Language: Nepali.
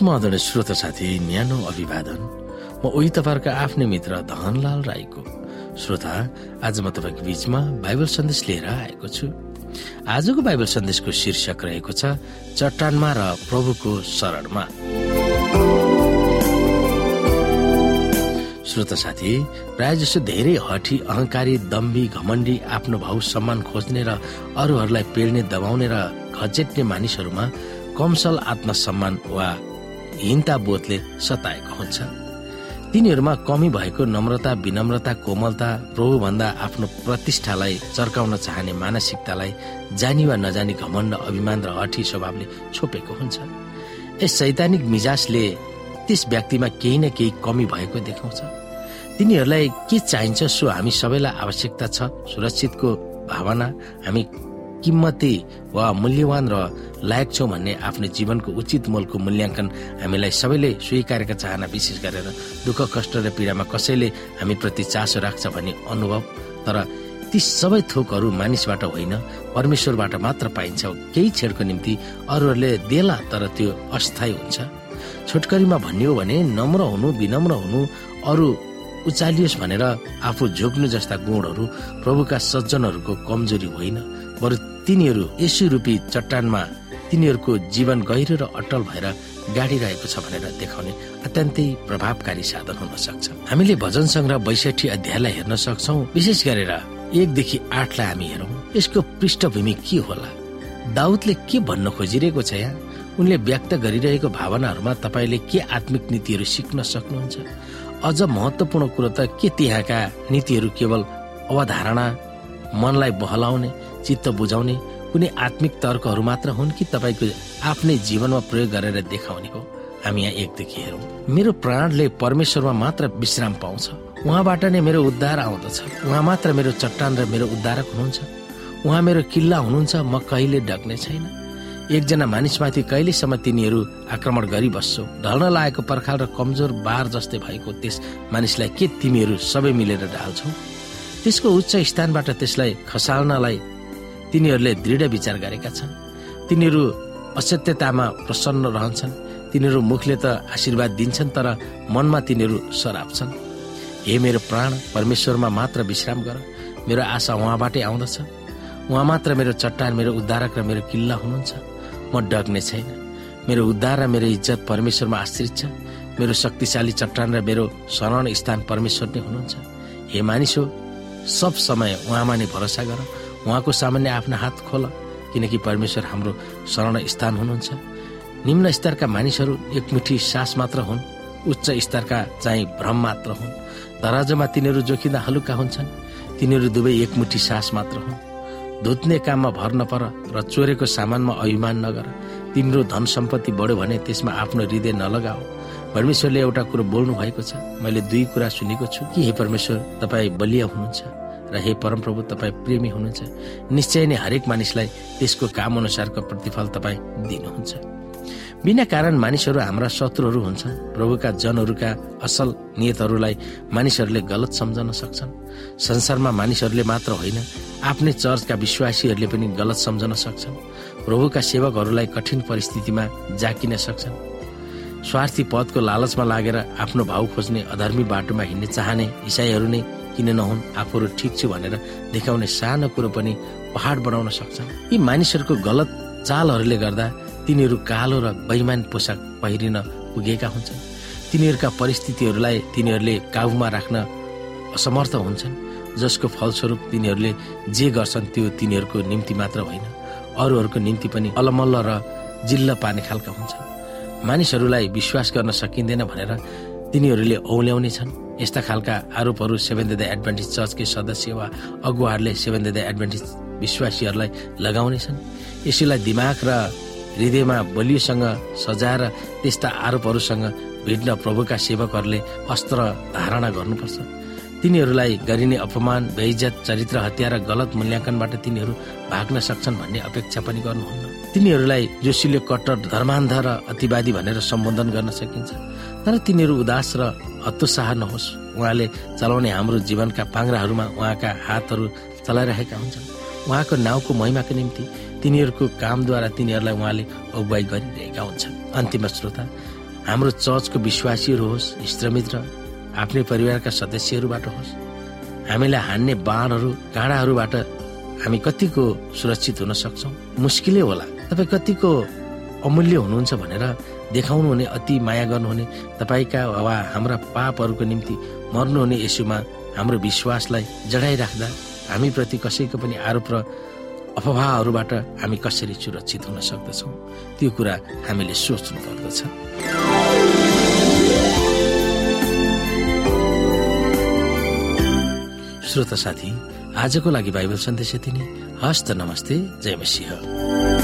समाधान श्रोता साथी न्यानो अभिवादन। म उही तपाईँहरूको आफ्नै मित्र धनलाल राईको। श्रोता आज म तपाईँको बीचमा बाइबल सन्देश लिएर आएको छु। आजको बाइबल सन्देशको शीर्षक रहेको छ चट्टानमा र प्रभुको शरणमा। श्रोता साथी प्राय जसो धेरै हठी अहंकारी दम्बी घमण्डी आफ्नो भाउ सम्मान खोज्ने र अरूहरूलाई पेड्ने दबाउने र घचेट्ने मानिसहरूमा कमसल आत्मसम्मान वा हिंता बोधले सताएको हुन्छ। तिनीहरूमा कमी भएको नम्रता विनम्रता कोमलता प्रभुभन्दा आफ्नो प्रतिष्ठालाई चर्काउन चाहने मानसिकतालाई जानी वा नजानी घमण्ड अभिमान र हठी स्वभावले छोपेको हुन्छ। यस सैद्धान्तिक मिजाजले त्यस व्यक्तिमा केही न केही कमी भएको देखाउँछ। तिनीहरूलाई के चाहिन्छ सो हामी सबैलाई आवश्यकता छ। सुरक्षितको भावना हामी किम्मती वा मूल्यवान र लायक छौँ भन्ने आफ्नो जीवनको उचित मोलको मूल्याङ्कन हामीलाई सबैले स्वीकारेका चाहना विशेष गरेर दुःख कष्ट र पीडामा कसैले हामीप्रति चासो राख्छ भन्ने अनुभव तर ती सबै थोकहरू मानिसबाट होइन परमेश्वरबाट मात्र पाइन्छ। केही छेडको निम्ति अरूहरूले देला तर त्यो अस्थायी हुन्छ। छोटकरीमा भनियो भने नम्र हुनु विनम्र हुनु अरू उचालियोस् भनेर आफू झोक्नु जस्ता गुणहरू प्रभुका सज्जनहरूको कमजोरी होइन। बरु तिनीहरू यसु रूपी चट्टानमा तिनीहरूको जीवन गहिरो र अटल भएर गाडिरहेको छ भनेर देखाउने अत्यन्तै प्रभावकारी साधन हुन सक्छ। हामीले भजन सङ्ग्रह बैसठी अध्यायलाई हेर्न सक्छौ। विशेष गरेर एकदेखि आठलाई हामी हेरौँ। यसको पृष्ठभूमि के होला? दाउदले के भन्न खोजिरहेको छ यहाँ उनले व्यक्त गरिरहेको भावनाहरूमा तपाईँले के आत्मिक नीतिहरू सिक्न सक्नुहुन्छ? अझ महत्वपूर्ण कुरो त के त्यहाँका नीतिहरू केवल अवधारणा मनलाई बहलाउने चित्त बुझाउने कुनै आत्मिक तर्कहरू मात्र हुन् कि तपाईँको आफ्नै जीवनमा प्रयोग गरेर देखाउने हो। हामी यहाँ एकदेखि हेरौँ। मेरो प्राणले परमेश्वरमा मात्र विश्राम पाउँछ। उहाँबाट नै मेरो उद्धार आउँदछ। उहाँ मात्र मेरो चट्टान र मेरो उद्धारक हुनुहुन्छ। उहाँ मेरो किल्ला हुनुहुन्छ। म कहिले डग्ने छैन। एकजना मानिसमाथि कहिलेसम्म तिनीहरू आक्रमण गरिबस्छौ? ढल्न लागेको पर्खाल र कमजोर बार जस्तै भएको त्यस मानिसलाई के तिमीहरू सबै मिलेर ढाल्छौ? त्यसको उच्च स्थानबाट त्यसलाई खसाल्नलाई तिनीहरूले दृढ विचार गरेका छन्। तिनीहरू असत्यतामा प्रसन्न रहन्छन्। तिनीहरू मुखले त आशीर्वाद दिन्छन् तर मनमा तिनीहरू सराप छन् हे मेरो प्राण परमेश्वरमा मात्र विश्राम गर। मेरो आशा उहाँबाटै आउँदछ। उहाँ मात्र मेरो चट्टान मेरो उद्धारक र मेरो किल्ला हुनुहुन्छ। म डग्ने छैन। मेरो उद्धार र मेरो इज्जत परमेश्वरमा आश्रित छ। मेरो शक्तिशाली चट्टान र मेरो शरण स्थान परमेश्वर नै हुनुहुन्छ। हे मानिस हो सब समय उहाँमा नै भरोसा गर। उहाँको सामान्य आफ्नो हात खोल किनकि परमेश्वर हाम्रो शरण स्थान हुनुहुन्छ। निम्न स्तरका मानिसहरू एकमुठी सास मात्र हुन् उच्च स्तरका चाहिँ भ्रम मात्र हुन्। दराजमा तिनीहरू जोखिँदा हलुका हुन्छन् तिनीहरू दुवै एकमुठी सास मात्र हुन्। धुत्ने काममा भर नपर र चोरेको सामानमा अभिमान नगर तिम्रो धन सम्पत्ति बढ्यो भने त्यसमा आफ्नो हृदय नलगाऊ। परमेश्वरले एउटा कुरो बोल्नु भएको छ मैले दुई कुरा सुनेको छु कि हे परमेश्वर तपाईँ बलिया हुनुहुन्छ? र हे परमप्रभु तपाईँ प्रेमी हुनुहुन्छ। निश्चय नै हरेक मानिसलाई त्यसको काम अनुसारको प्रतिफल तपाईँ दिनुहुन्छ। बिना कारण मानिसहरू हाम्रा शत्रुहरू हुन्छन्। प्रभुका जनहरूका असल नियतहरूलाई मानिसहरूले गलत सम्झन सक्छन्। संसारमा मानिसहरूले मात्र होइन आफ्नै चर्चका विश्वासीहरूले पनि गलत सम्झन सक्छन्। प्रभुका सेवकहरूलाई कठिन परिस्थितिमा जाकिन सक्छन्। स्वार्थी पदको लालचमा लागेर आफ्नो भाउ खोज्ने अधर्मी बाटोमा हिँड्ने चाहने इसाईहरू नै किन नहुन्? आफूहरू ठिक छु भनेर देखाउने सानो कुरो पनि पहाड बनाउन सक्छन् यी मानिसहरूको गलत चालहरूले गर्दा तिनीहरू कालो र बैमान पोसाक पहिरिन पुगेका हुन्छन्। तिनीहरूका परिस्थितिहरूलाई तिनीहरूले काबुमा राख्न असमर्थ हुन्छन्। जसको फलस्वरूप तिनीहरूले जे गर्छन् त्यो तिनीहरूको निम्ति मात्र होइन। अरूहरूको निम्ति पनि अलमल्ल र जिल्ल पार्ने खालका हुन्छन्। मानिसहरूलाई विश्वास गर्न सकिँदैन भनेर तिनीहरूले औल्याउने छन्। यस्ता खालका आरोपहरू सेभेन द एडभान्टेज चर्चकै सदस्य वा अगुवाहरूले सेभेन द एडभान्टेज विश्वासीहरूलाई लगाउनेछन्। यसैलाई दिमाग र हृदयमा बलियोसँग सजाएर त्यस्ता आरोपहरूसँग भिड्न प्रभुका सेवकहरूले अस्त्र धारणा गर्नुपर्छ। तिनीहरूलाई गरिने अपमान बेइज्जत चरित्र हत्या र गलत मूल्याङ्कनबाट तिनीहरू भाग्न सक्छन् भन्ने अपेक्षा पनि गर्नुहुन्न। तिनीहरूलाई जोशीले कट्टर धर्मान्ध र अतिवादी भनेर सम्बोधन गर्न सकिन्छ। तर तिनीहरू उदास र हतोत्साह नहोस् उहाँले चलाउने हाम्रो जीवनका पाङ्राहरूमा उहाँका हातहरू चलाइरहेका हुन्छन्। उहाँको नाउँको महिमाको निम्ति तिनीहरूको कामद्वारा तिनीहरूलाई उहाँले अगुवाई गरिरहेका हुन्छन्। अन्तिम श्रोता हाम्रो चर्चको विश्वासीहरू होस् इष्टमित्र आफ्नै परिवारका सदस्यहरूबाट होस् हामीलाई हान्ने बाणहरू काँडाहरूबाट हामी कतिको सुरक्षित हुन सक्छौँ? मुस्किलै होला। तपाईँ कतिको अमूल्य हुनुहुन्छ भनेर देखाउनुहुने अति माया गर्नुहुने तपाईँका वा हाम्रा पापहरूको निम्ति मर्नुहुने यसुमा हाम्रो विश्वासलाई जडाइराख्दा हामीप्रति कसैको पनि आरोप र अफवाहहरूबाट हामी कसरी सुरक्षित हुन सक्दछौँ? त्यो कुरा हामीले सोच्नु पर्दछ। श्रोता साथी आजको लागि बाइबल सन्देश यति नै। हस्त नमस्ते जय मसिंह।